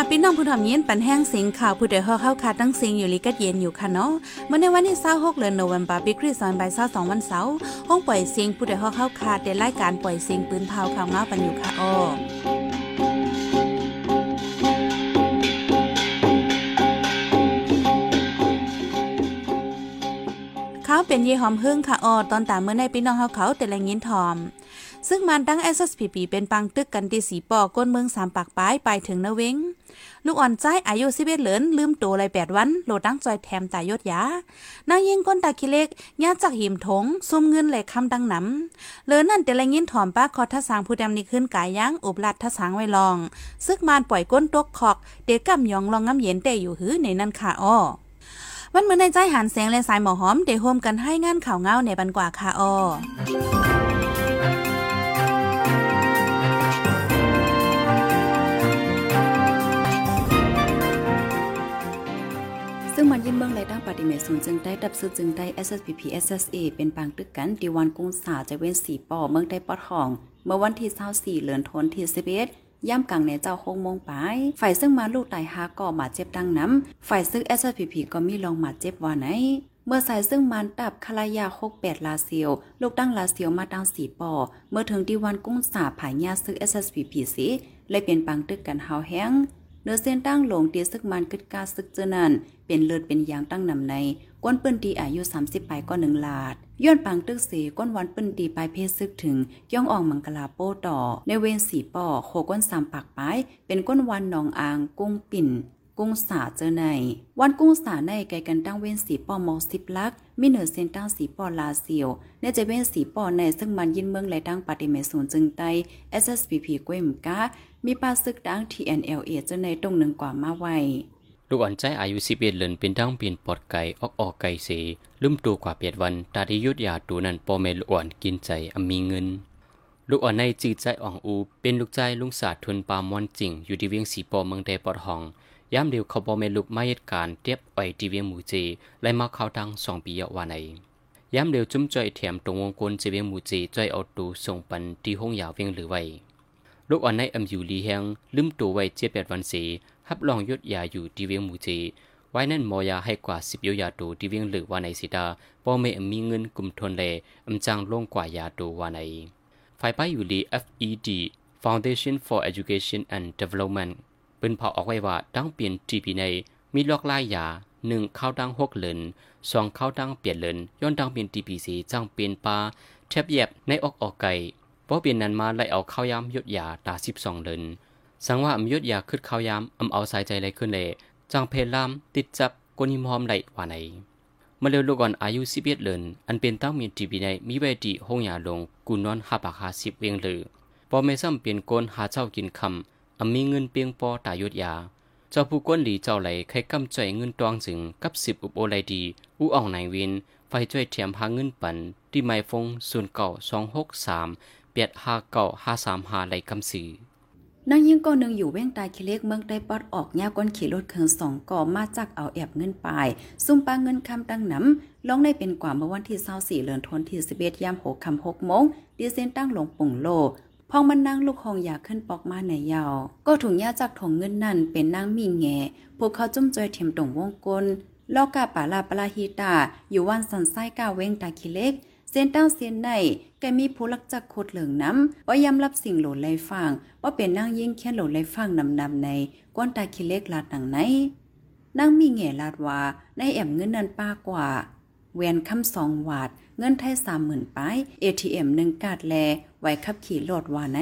ค่ะพี่น้องผู้ทำยินปันแห้งสิงข่าวผู้ใดฮอเข้าคาตั้งสิงอยู่ลีกัดเย็นอยู่ค่ะเนาะเมื่อในวันที่26เดือนโนเวมบาปีคริสต์ศักราช22วันเสาร์ห้องปล่อยสิงผู้ใดฮอเข้าคาได้รายการปล่อยสิงปืนเผาข่าวเงาปันอยู่ค่ะอ้อเขาเป็นเยหอมพึ่งค่ะออตอนตามเมื่อในพี่น้องเขาเขาแต่ละยินทอม ซึ่งมันตั้ง SSPP เป็นปังตึกกันที่สีปอก้นเมืองสามปากป้ายไปถึงนะเวงลูกอ่อนใจอายุสิบเอ็ดเหลินลืมตัวเลยแปดวันโหลดตั้งจอยแถมตายยศยานางยิงก้นตาคิเล็กญาจากหิมถงซุ่มเงินไหลคำดังหนำเหลินนั่นแต่ละยินถอมป้าคอทัสางผู้ดำนี่ขึ้นกายย่างอุบลัดทัสางไว้ลอง ซึกมานปล่อยก้นตกขอก เด็กกำยองลองง้ำเย็นแต่อยู่หื้อในนั่นค่ะอ้อวันเมื่อในใจหันแสงและสายหมอหอมเดโฮมกันให้งานข่าวเงาในบันกว่าค่ะอ้อ ซึ่งมันยินเมืองไรตั้งปฏิเมศูนย์จึงได้ดับซื้อจึงได้ SSPP SSA เป็นปางตึกกันดีวันกุ้งสาจะเว้นสีปอเมืองได้ปอดห้อง เมื่อวันที่24เหลือนทนที่11ย่ำกลางในเจ้าโคงมงปายฝ่ายซึ่งมาลูกตายหาก่อมาเจ็บดังน้ำ ฝ่ายซึ่ง SSPP ก็มีลองมาเจ็บว่าไหน เมื่อสายซึ่งมันตับคลายาโคกแปดลาเซียว ลูกตั้งลาเซียวมาตั้งสีปอ เมื่อถึงดีวันกุ้งสาผายญาซึก SSPP สิเลยเป็นปังตึกกันเฮาแห้ง นื้อเส้นตั้งหลงเตียซึกมันกึดกาซึกเจอนันเป็นเลือดเป็นยางตั้งนำในก้นปืนตีอายุ 30ปลายก็หนึ่งลาด ย้อนปังตึกเสก้นวันปืนตีปลายเพศซึกถึง ย่องอ่องมังกลาโป้ต่อ ในเวนสีป่อโคก้นสามปากปลาย เป็นก้นวันหนองอางกุ้งปิ่น กุ้งสาเจอใน วันกุ้งสาในไกลกันตั้งเว้นสีปอมอสิบลักมีเหนือเส้นตั้งสีปอลาเซียวในจะเว้นสีปอในซึ่งมันยินเมืองไหลตั้งปฏิเมศูนย์จึงไต SSPP กวยมกามีปลาซึกดัง TNLA เจอในตรงหนึ่งกว่ามาไวลูกอ่อนใจอายุสิบเอ็ดเลินเป็นทั้งเปลี่ยนปอดไก่ออกออกไก่เสลืมตัวกว่าเปียดวัน ตาที่ยุดยาตูนั้นปอเมลอ่อนกินใจอมีเงิน ลูกอ่อนในจีใจอ่องอู เป็นลูกใจลุงศาสตร์ทุนปามอนจริง อยู่ที่เวียงสีปอเมืองใดปอดหอง ย้ำเดียวเขาปอเมลูกมาเหตุการณ์เทียบไว้ที่เวียงมูเจและมาเข้าทางสองปียาวาในย้ำเดียวจุ้มจ่อยแถมตรงวงกลเจเวียงมูเจจ่อยเอาตูส่งปันที่ห้องยาวเวียงหรือไว้ลูกอ่อนในอำอยู่ลีแหงลืมตัวไว้เจ็บแปดวันสีฮับลองยศยาอยู่ทีเวียงมูเจไว้นั่นมอยาให้กว่าสิบยยาตูที่เวียงหรือว่าในสิดาปอเมอมีเงินกลุ่มทนเลอำจังลงกว่ายาตูว่าในฝ่ายป้ายอยู่ลี FED Foundation for Education and Development เป็นเผาออกไว้ว่าตั้งเปลี่ยน GP ในมีลอกลายยาหนึ่งเข้าดังหกเหลินสองเข้าดังเปลี่ยนเหลินย้อนดังเป็น TPC จังเป็นปลาแทบแยบในออกออกไก่เพราะเปลี่ยนนั้นมาไล่เอาข้าวยำยดยาตาสิบสองเหลินสังว่าอำยุดยาขึ้นข้าวยามอำเอาสายใจไหลขึ้นเลยจังเพลามติดจับกนิมหอมไหลว่าไหนมาเร็วลูกอ่อนอายุสิบเอ็ดเลินอันเป็นตั้งมีทีบีในมีเวทีห้องยาลงกูนอนหาปากหาสิบเวียงเลยพอไม่ซ้ำเปลี่ยนโกนหาเจ้ากินคำ อำมีเงินเปียงปอตายุดยา เจ้าผู้ก้นหลีเจ้าไหลใครกำจ่อยเงินตวงสึงกับสิบอุบโอไลดีอูอ่องไหนวิน ไฟจ่วยเทียมหาเงินปัน ที่ไมฟงศูนย์เก่าสองหกสามเปียดห้าเก่าห้าสามหาไหลกำสือนางยิงก่อหนึ่งอยู่เว้งตายคิเล็กเมืองได้ปอดออกยาก้นขี่รถเครื่องสองก่อมาจากเอาแอบเงินปลาย ซุ่มปาเงินคำตั้งน้ำลองได้เป็นกว่าเมื่อวันที่24เดือนธันวาคมที่11ยาม6คำ6โมงดีเซนตั้งลงปุ่งโล พองมันนั่งลูกหองอยากขึ้นปอกมาในยาว ก็ถุงยาจากถุงเงินนั่นเป็นนางมีแงพวกเขาจุ่มจอยเทียมตรงวงกลลอกกาปาลาปลาฮีตา อยู่วันสันไส้กาเว้งตาคิเล็กเส้นตั้งเส้นในแกมีผู้ลักจักโคดเหลืองน้ำว่ายำรับสิ่งหลดไลฟังว่าเป็นนางยิ่งแค่หลดไลฟังนำนำในก้นตาคิเล็กลาดหนังไหนนางมีแง่ลาดว่าในแอมเงินนันป้ากว่าแวนคำสองวาดเงินไทยสามหมื่นป้าย ATM หนึ่งกาดแล ไว้ขับขี่โหลดว่าไหน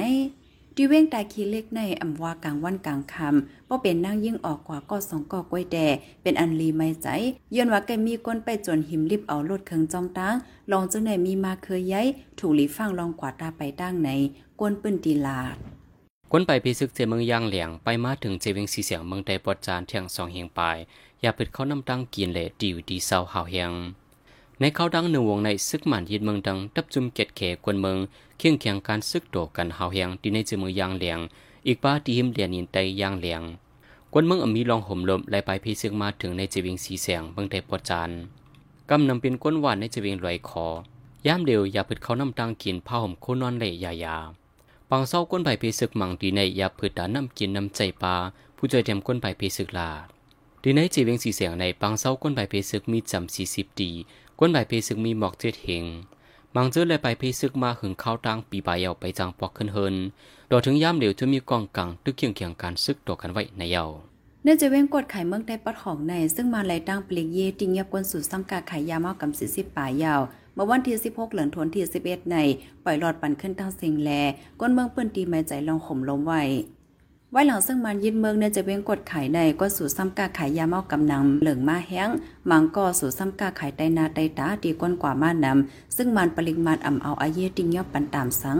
ดีเว้งตาคีเล็กในอำว่ากลางวันกลางคำว่าเป็นนางยิ่งออกกว่าก็สองก็กล้วยแดเป็นอันลีไม่ใจย้อนว่าแกมีก้นไปจนหิมลิบเอารถเครื่องจองตั้งลองจังไหนมีมาเคยย้ายถูกหลีฟังลองกว่าตาไปตั้งในกวนปืนตีลาดก้นไปพิซึกเจเมืองย่างเหลียงไปมาถึงเจเวงสีเสียงเมืองใดปอดจานเที่ยงสองเฮียงปลายอย่าเปิดเขานำตั้งกินเลดีอยู่ดีเศร้าหาวเฮียง ในเขาดังหนึ่งวงในซึกหมันยินเมืองดังดับจุมเกตเขกวนเมืองเคียงเคียงการซึกโตกันหาวเฮียงดีในเจมือยางเหลียง อีกป้าที่หิมเหลียนยินไตยางเหลียงกวนเมืองอมีลองห่มลมไล่ไปพิซึกมาถึงในเจเวงสีเสียงเมืองใดปอจานกำนำเป็นก้นหวานในเจเวงลอยคอย่ามเดียวอย่าเปิดเขาน้ำตังกินผ้าห่มโคนอนเละยายาปังเศร้าก้นใบเพศึกมังดีในยาพืชดาน้ำกินน้ำใจปลาผู้ช่วยเตรียมก้นไปเพศึกลาดีในจีเวงสีเสียงในปังเศร้าก้นใบเพศึกมีจำสี่สิบดี ก้นใบเพศึกมีหมอกเจ็ดเหงมังเจอเลยไปเพศึกมาหึงเข้าตังปีบยเอาไปจังปอกขึ้นเฮินดอถึงย่ำเหลวจะมีกองกังตึกเคียงเคียงการซึกตัวกันไว้ในเยาเนื่องจะเว้งกดไข่เมืองได้ปัดของใน ซึ่งมาไหลตั้งปลีกเยติงยับกวนสู่ซ้ำกาไข่ยยาเมากำสิสิบป่ายาวเมื่อวันที่ 16 เหลือนทนที่ 11 ใน ปล่อยหลอดปั่นขึ้นตั้งเสียงแลก้นเมืองเปิ้นตีไม่ใจลองข่มลมไว้ ไว้หลังซึ่งมันยิดเมืองเนี่ยจะเว้งกดขายในก็สู่ซ้ำกาขายยาเมากำนังเหลืองมาแห้งมังก็สู่ซ้ำกาขายไตนาไตตาดีก้นกว่ามานำซึ่งมันปริมาณอ่ำเอาอาเยติงยอบปันตามสัง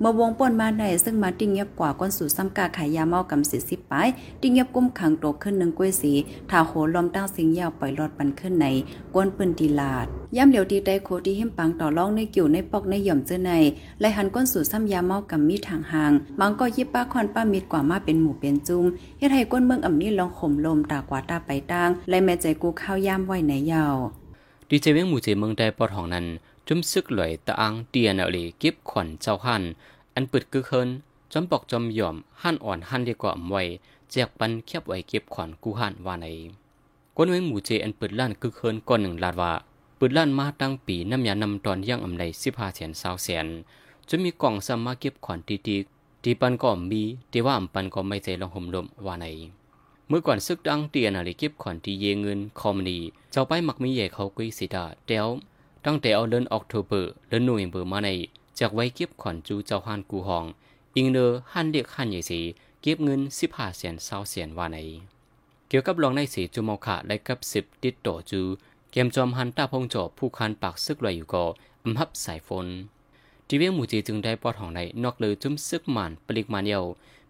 เมื่อวงป่นมาในซึ่งมาติ้งยับกว่าก้นสู่ซ้ำกาขายยาเมากำสิสิบปายติ้งยับกุ้มขังโตขึ้นหนึ่งกล้วยสีทาโหลมตั้งสิงยาวปล่อยรอดปันขึ้นในก้นปืนดีลาดย่ำเหลียวตีไตโคที่หิมปังต่อรองในกิ่วในปอกในหย่อมเจอในแลหันก้นสู่ซ้ำยาเมากำมีทางห่างมังก็ยิบป้าคอนป้ามิดกว่ามาเป็นหมู่เป็นจุ้มเฮ็ดให้ก้นเมืองอ่ำนี้ลองข่มลมตากว่าตาไปตั้งแลแม่ใจกูข้าวย่ำไว้ในยาวดีเจเวงหมู่เจเมืองได้ปอดของนั้น จุ่มซึกหลอยตะอังเตียนเอาเลยเก็บขวัญเจ้าหันอันปึดกึกเฮินจอมปอกจอมยอมหันอ่อนหันดีกว่าอำไว้แจกปันเคียบไว้เก็บขวัญกูหันว่าในก้นเวงหมู่เจอันปึดล้านกึกเฮินก่อนหนึ่งลาดว่าปึดล้านมาตั้งปีน้ำยานำตอนย่างอำไดสิบห้าแสนสาวแสนจะมีกล่องซ้ำมาเก็บขวัญตีตีตีปันก็มีตีว่าอำปันก็ไม่ใจลองห่มลมว่าในเมื่อก่อนซึกดังเตียนอะไรเก็บขวัญที่เยเงินคอมนีเจ้าไปมักมีใหญ่เขากุยสิดาเดียว ตั้งแต่เอาเดือนออกโทเบอร์เดือนหน่วยเบอร์มาใน จากไว้เก็บขวัญจูเจ้าฮานกูหอง อิงเนอหันเด็กหันใหญ่สีเก็บเงินสิบห้าแสนเศร้าแสนว่าไหนเกี่ยวกับรองในสีจูมอขาและกับสิบติดต่อจูเกมจอมฮันตาพงจอบผู้คันปากซึกลอยอยู่ก็อำฮับสายฝนทีเวียงหมูจีจึงได้ปอดของในนอกเลยจุ้มซึกหมันปลิกมันเยา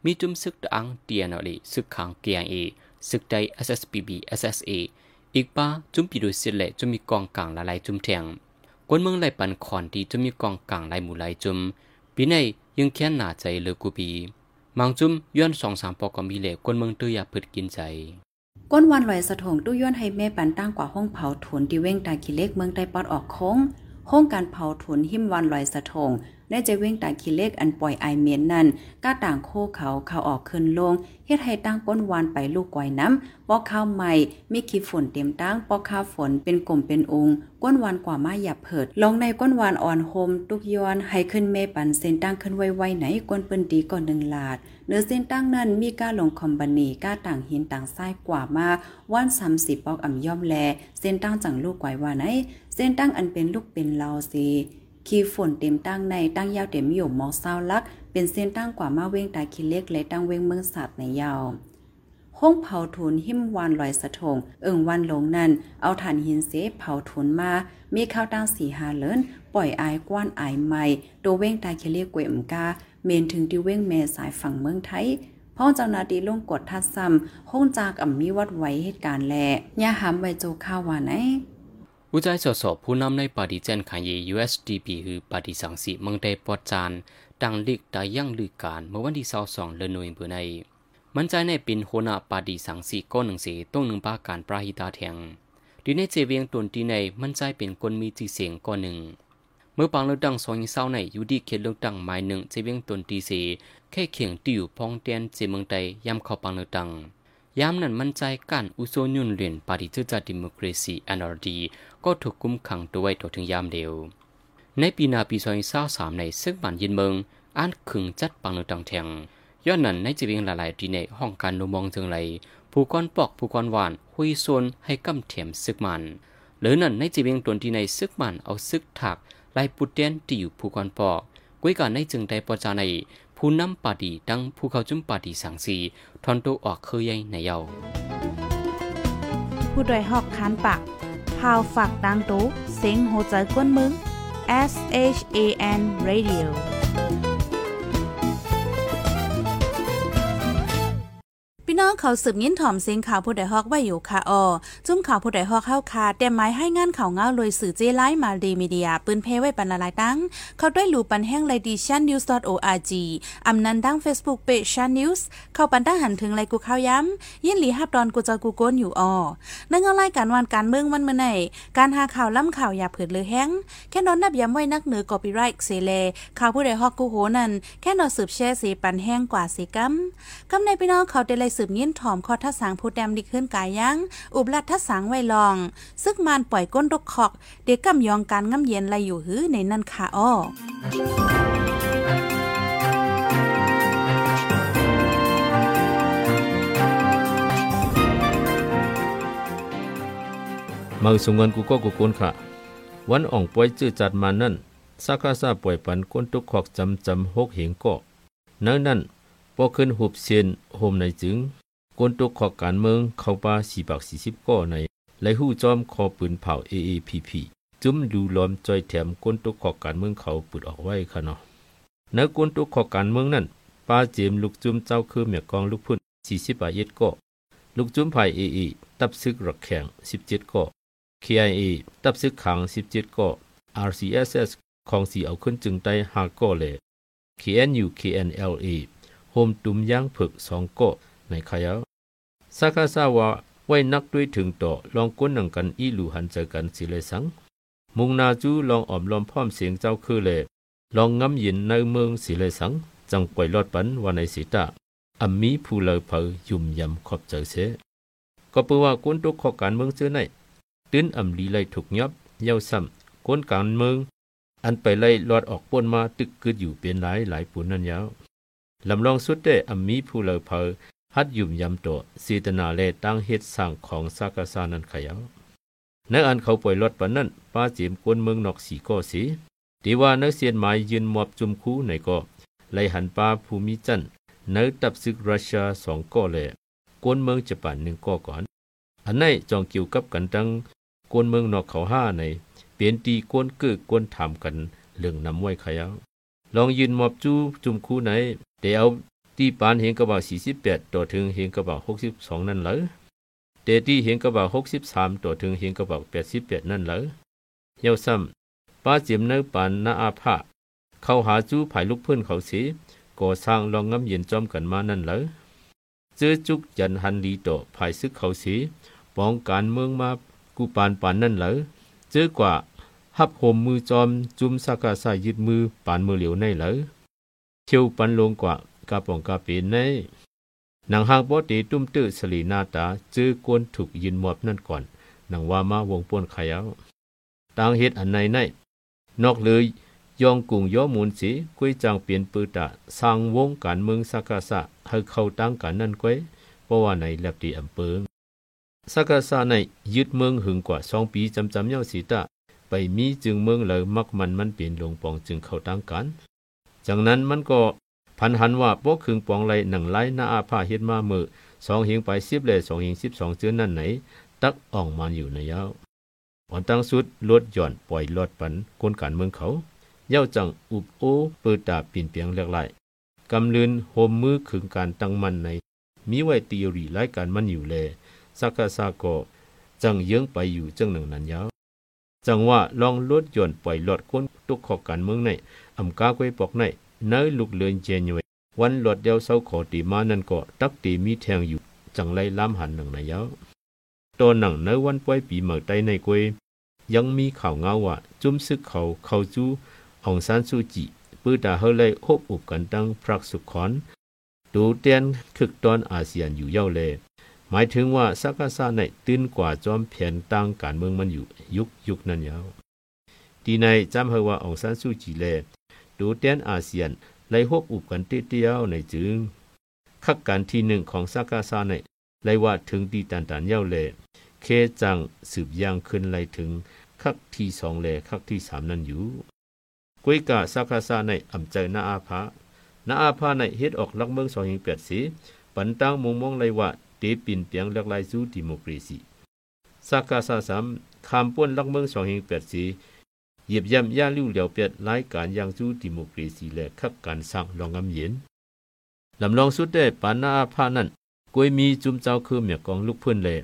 มีจุ้มซึกอังเตียนอลีซึกขังเกียงเอซึกใด SSPB SSA อีกป้าจุ้มปีดูสิเลจุ้มมีกองกลางละลายจุ้มแทง กวนเมืองไหลปันขอนที่จุ้มีกองกลางลายหมู่ลายจุ้มปีในยังแค้นหนาใจเลือกูปีมังจุ้มย้อนสองสามปอกมีเหล็กคนเมืองตื้อยาพืดกินใจก้นวันลอยสะทงตู้ย้อนให้แม่ปันตั้งกว่าห้องเผาถุนที่เว้งตากิเล็กเมืองใต้ปอดออกโค้งห้องการเผาถุนหิมวันลอยสะทงใจเว้งต่ากิเลกอันปล่อยไอเมียนนั่นก้าต่างโคเขาเขาออกขึ้นลงเฮ็ดให้ตั้งก้นวานไปลูกก่อยน้ำปอกข้าวใหม่มีขี้ฝนเต็มตั้งปอกข้าวฝนเป็นกลมเป็นองค์ก้นวานกว่ามาหยับเผิดลองในก้นวานอ่อนโฮมตุกย้อนให้ขึ้นเมปันเส้นตั้งขึ้นไวๆไหนก้นเปิ้นตีก่อนหนึ่งลาดเนื้อเส้นตั้งนั้นมีก้าลงคอมบันีก้าต่างหินต่างทรายกว่ามาว่านซ้ำสิปอกอ่ำย่อมแล เส้นตั้งจังลูกก่อยว่าไหน เส้นตั้งอันเป็นลูกเป็นลาวสี ขีฝนเต็มตั้งในตั้งยาวเต็มอยู่มองเศร้าลัก เป็นเส้นตั้งกว่ามาเว้งตาคิเล็กและตั้งเว้งเมืองสัตว์ในยาวห้องเผาทุนหิมวานลอยสะทง เอิงวันลงนั่นเอาฐานหินเสเผาทุนมา มีข้าวตั้งสีหาเลินปล่อยอายกว้านอายใหม่โดเว้งตาคิเล็กเกวมกา เมนถึงที่เว้งแม่สายฝั่งเมืองไทยพ่อเจ้านาดีลงกดทัดซ้ำห้องจากอ่ำมีวัดไว้เหตุการณ์แลย่าหามไวโจข้าวว่าไหน อุจัยสอสอบผู้นำในปาฏิเจนขาย USDP คือปาฏิสังสีเมืองไดปอดจานดังลิกตายั่งลือการเมื่อวันที่22เดือนหน่วยเบือใน มันใจในปินโหนาปาฏิสังสีก้อนหนึ่งสีต้องหนึ่งปาการปราหิตาแทงดีในเจเวียงตนตีในมันใจเป็นคนมีจีเสียงก้อนหนึ่ง เมื่อปังเลือกตั้งสองยิงเศร้าในยูดีเขตเลือกตั้งหมายหนึ่งเจเวียงตนตีสีแค่เขียงติวพองเตียนเจเมืองไดย้ำเข้าปังเลือกตั้ง ยามนั้นมันใจการอุโซยุนเรียนปาฏิเจจาดิโมครซี NRD ก็ถูกกุมขังด้วยตัวถึงยามเดียว ในปีนาปีซอยเศร้าสามในซึ่งบ้านยินเมืองอ่านขึงจัดปังเนือตังแทงย้อนนั้นในจีเวียงหลายๆทีในห้องการนมองจึงไรผู้ก้อนปอกผู้ก้อนหวานหุยโซนให้กำเถียมซึกมันหรือนั่นในจีเวียงตนที่ในซึกมันเอาซึกถักลายปุดเตียนที่อยู่ผู้ก้อนปอกกุ้ยการในจึงได้ปอจาใน ผู้นำปาดีดังผู้เขาจุ้มปาดีสังสีทอนโตออกเคยใหญ่ในเยาผู้ดยหอกคานปากพาวฝากดังตู้เซ็งโหใจกวนมึง S H A N Radio น้องเขาสืบยินถ่อมเสียงข่าวผู้ใดฮอกไว้อยู่ค่ะออจุ่มข่าวผู้ใดฮอกเข้าคาเต็มไม้ให้งานข่าวเงาลอยสื่อเจไลมาดีมีเดีย ปืนเพไว้ปันละลายตั้ง เขาด้วยหลูปันแห้งไลดิชันนิวส์ .org อำนันดั้ง Facebook เปชันนิวส์เข้าปันตั้งหันถึงไลกูข้าวย้ำยินหลีฮับดอนกูจะกูโกนอยู่ออนั่งเอาไล่การวันการเมืองวันเมื่อไหนการหาข่าวล้ำข่าวอย่าเผิดเลยแห้งแค่นอนนับย้ำไว้นักเหนือกอปีไรเซเลข่าวผู้ใดฮอกกูโหนั่นแค่นอนสืบแช่สีปันแห้งกว่าสีกัมกำในพี่น้องเขาได้ไลสืบยินถ่อมข้อทัศสังผู้แดมดิขึ้นกายยังอุบลัดทัศสังไว้ลอง ซึกมานปล่อยก้นรกขอก เด็กกำยองการง่ำเย็นไรอยู่หื้อในนั่นค่ะอ้อมังสงวนกูก็กูกุนค่ะ วันอ่องป่วยจื้อจัดมานั่นสักคาซาป่วยปันก้นตุกขอกจำจำหกเหงก็นั้นนั่นพอขึ้นหุบเซียนโฮมในจึง ก้นตุกขอกการเมืองเข้าป่าสี่ปากสี่สิบก็ในไหลหู้จอมคอปืนเผา AAPP จุ้มดูล้อมจอยแถมก้นตุกขอกการเมืองเขาปุดออกไว้ค่ะเนาะในก้นตุกขอกการเมืองนั่นป้าเจมลูกจุ้มเจ้าคือเมียกองลูกพุ่นสี่สิบาเย็ดก็ลูกจุ้มไผ่เอเอตับซึกรักแข่งสิบเจ็ดก็ KIA ตับซึกขัง17ก็ RCSS ของสีเอาขึ้นจึงได้หากก็เลย KNU KNLA โฮมตุมย่างเผึกสองก็ ในขยาสาคาซาว่าไว้นักด้วยถึงต่อลองก้นหนังกันอีหลูหันเจอกันสิเลยสัง มุงนาจูลองออมลอมพร้อมเสียงเจ้าคือเลยลองงำยินในเมืองสิเลยสัง จังปล่อยลอดปันวันในสีตาอัมมีผู้เลอเพอยุ่มยำขอบเจอเสก็เปืว่าก้นตุกขอการเมืองเจอในตื้นอำลีไลถูกยับเย้าซ้ำก้นการเมืองอันไปไล่ลอดออกป้นมาตึกกึดอยู่เป็นหลายหลายปูนนั่นยาวลำลองสุดได้อำมีผู้เลอเพอ ฮัดยุ่มยำตัวสีตนาเลตั้งเฮ็ดสร้างของสากาซานันขยาวในอันเขาปล่อยลอดปนนั้นป้าจิมก้นเมืองนอกสีก็สีดีว่านักเสียนหมายยืนมอบจุมคู่ในก็ไลหันป้าภูมิจันในตับซึกรัสเซียสองก็แลก้นเมืองญี่ปุ่นหนึ่งก็ก่อน อันไหนจองเกี่ยวกับกันตั้งกวนเมืองนอกเขาห้าใน เปลี่ยนตีกวนเกือกวนถามกันเรื่องนำไว้ขยาลองยืนมอบจูจุมคู่ไหนเดี๋ยว ตีปานเห็นกระบอกสี่สิบแปดต่อถึงเห็นกระบอกหกสิบสองนั่นเหรอเดตีเห็นกระบอกหกสิบสามต่อถึงเห็นกระบอกแปดสิบแปดนั่นเหรอเยาซ้ำป้าเจียมเนื้อปานนาอาภาเข้าหาจูภายลูกเพื่อนเขาสีก่อสร้างลองง้ำเย็นจอมกันมานั่นเหรอเจอจุกยันหันลีต่อภายซึกเขาสีป้องการเมืองมากูปานปานนั่นเหรอเจอกว่าหับห่มมือจอมจุมสากาสายยึดมือปานมือเหลียวในเหรอเที่ยวปันลงกว่า กาปองกาเป็นในหนังหางปอตีตุ้มตื้อสลีนาตาเจอกวนถูกยินมอบนั่นก่อนหนังว่ามาวงป่นขยาวต่างเหตุอันในในนอกเลยยองกุงย่อมูลสีกุ้ยจางเปลี่ยนปืตะสร้างวงการเมืองสากาสะให้เข้าตั้งกันนั่นก้วยเพราะว่าในแลบตีอำเภอสักษาในยึดเมืองหึงกว่าสองปีจำจำเย้าสีตาไปมีจึงเมืองเลยมักมันมันเปลี่ยนลงปองจึงเข้าตั้งกันจากนั้นมันก็ พันหันว่าพวกขึงปองไรหนังไล่หน้าอาภาเฮ็ดมามือสองหิงไปสิบเลยสองหิงสิบสองเจือนั่นไหน ตักอ่องมันอยู่ในยาวอ่อนตั้งสุดลดหย่อนปล่อยลอดปันคนการเมืองเขา เย้าจังอุบโอเปิดตาปีนเปียงเลือกไหลกำลืนโฮมมือขึงการตั้งมันใน มีไว้ตีรีไล่การมันอยู่เลยสักกะสาก็จังเยื้องไปอยู่จังหนึ่งนั้นยาวจังว่าลองลดหย่อนปล่อยหลอดก้นตุกขอการเมืองในอำกาไว้ปอกใน เนยลูกเลือนเจนยู่วันหลดเดียวเศร้าขอตีมานั่นก็ตักตีมีแทงอยู่จังไล่ล้ำหันหนึ่งนายาตัวหนังเนวันป่วยปีเมื่อใดในกวยยังมีข่าวเงาว่าจุ้มซึกเขาเขาจูองซานซูจิปื้อตาเฮเลยคบอุบกันตั้งพรักสุขอนดูเตียนคึกตอนอาเซียนอยู่เย้าเลยหมายถึงว่าสักษาในตื้นกว่าจอมเพียนตั้งการเมืองมันอยู่ยุคยุคนั้นยาวดีในจำเฮว่าองซานซูจีเล ดูเตียนอาเซียนไล่ฮบอุบกันเตี้ยวในจึงขักการที่หนึ่งของสักษาในไลว่าถึงดีตันตันเย้าเลเคจังสืบย่างขึ้นไลถึงขักที่สองเลขักที่สามนั้นอยู่กวยกาสักษาในอำใจนาอาภานาอาภาในเฮ็ดออกลักเมืองสองหิงแปดสีปันตั้งมุงมองไลว่าเตปินเปียงเลือกลายสู่ดิโมครีซีสักาซาสามคำป้วนลักเมืองสองหิงแปดสี เหยียบย่ำย่าลิ้วเหลียวเปียดรายการยังสู่ดิโมครีซีและขับการสร้างลองงำเย็นลำลองสุดได้ปานาพานั้นกวยมีจุมเจ้าคือเมียกองลูกเพื่อนเลย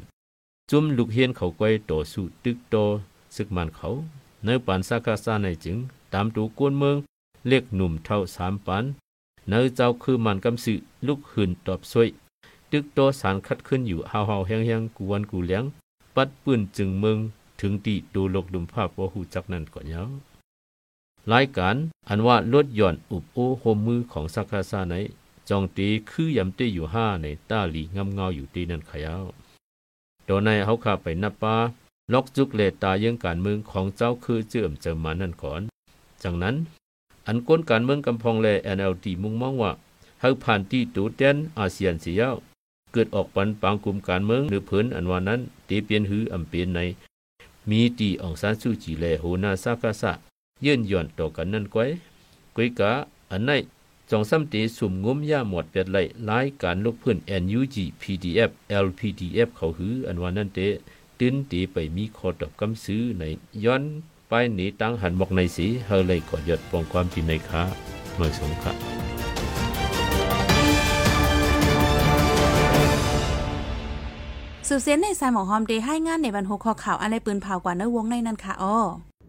จุมลูกเฮียนเขากวยต่อสู้ตึกโตซึกมันเขาในปันสักาซาในจึง ตามตูกวนเมืองเรียกหนุ่มเท่าสามปันเนื้อเจ้าคือมันกำสืลูกหืนตอบสวยตึกโตสารคัดขึ้นอยู่เฮาเฮาแห้งแห้งกวนกูเลี้ยงปัดปืนจึงเมือง ถึงตีดูลกดุมภาพว่าหูจักนั่นก่อนเยาวรายการอันว่าลดหย่อนอุบโอโฮมมือของสักคาซาในจองตีคือยำเตอยู่ห้าในต้าหลีงำเงาอยู่ตีนั่นขยาวตัวในเฮาข้าไปนับปาล็อกจุกเลตายังการเมืองของเจ้าคือเจิมเจิมมานั่นก่อนจากนั้น อันก้นการเมืองกำพองแล NLD มุ่งมองว่าเฮาผ่านที่ตูเต้นอาเซียนเสียาวเกิดออกปันปางกลุ่มการเมืองหรือเพิ่นอันวานั้นตีเปลี่ยนหืออำเปลี่ยนใน มีตีองซานซูจีแลโหนาซากาซะยื่นย่อนต่อกันนั่นก้อยก้อยกะอันไหนจองซ้ำตีสุ่มงมย่าหมดเป็ดไหลรายการลูกพื้น NUG PDF LPDF เขาหืออันวานั่นเตตื้นตีไปมีคอตอบกำซื้อในย้อนไปหนีตั้งหันบอกในสีเฮาเลยก่อยดปองความจริงในค้าเมื่อสงค่ะ สืบเสียนในสายหมอหอมเดให้งานในบรรทุกข้อข่าวอะไรปืนเผากว่าเนื้อวงในนั้นค่ะอ้อ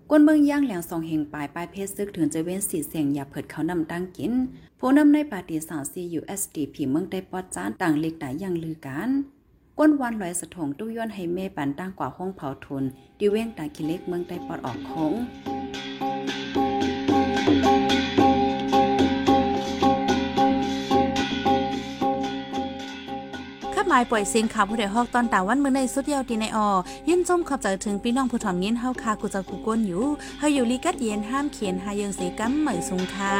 ก้นเมืองย่างแหลงสองเหงปลายปลายเพศซึกถึงจะเว้นสีเสียงอย่าเผิดเขานำตั้งกินผู้นำในปาร์ตี้สาวซียูเอสดีผีเมืองได้ปอดจานต่างเล็กหลายอย่างลือกันก้นวันลอยสะถงตู้ย้อนให้เมปันตั้งกว่าห้องเผาทุนดิเว้งตาคิเล็กเมืองได้ปอดออกคง หมายปล่อยเสียงข่าวผู้ใดฮอกตอนตาวันเมื่อในสุดเยาวดีในออยินจมขอบใจถึงพี่น้องผู้ถ่อมยินเฮาคากูจะกูก้นอยู่เฮาอยู่ลีกัดเย็นห้ามเขียนหายังเสกัมเหมยสุงค่ะ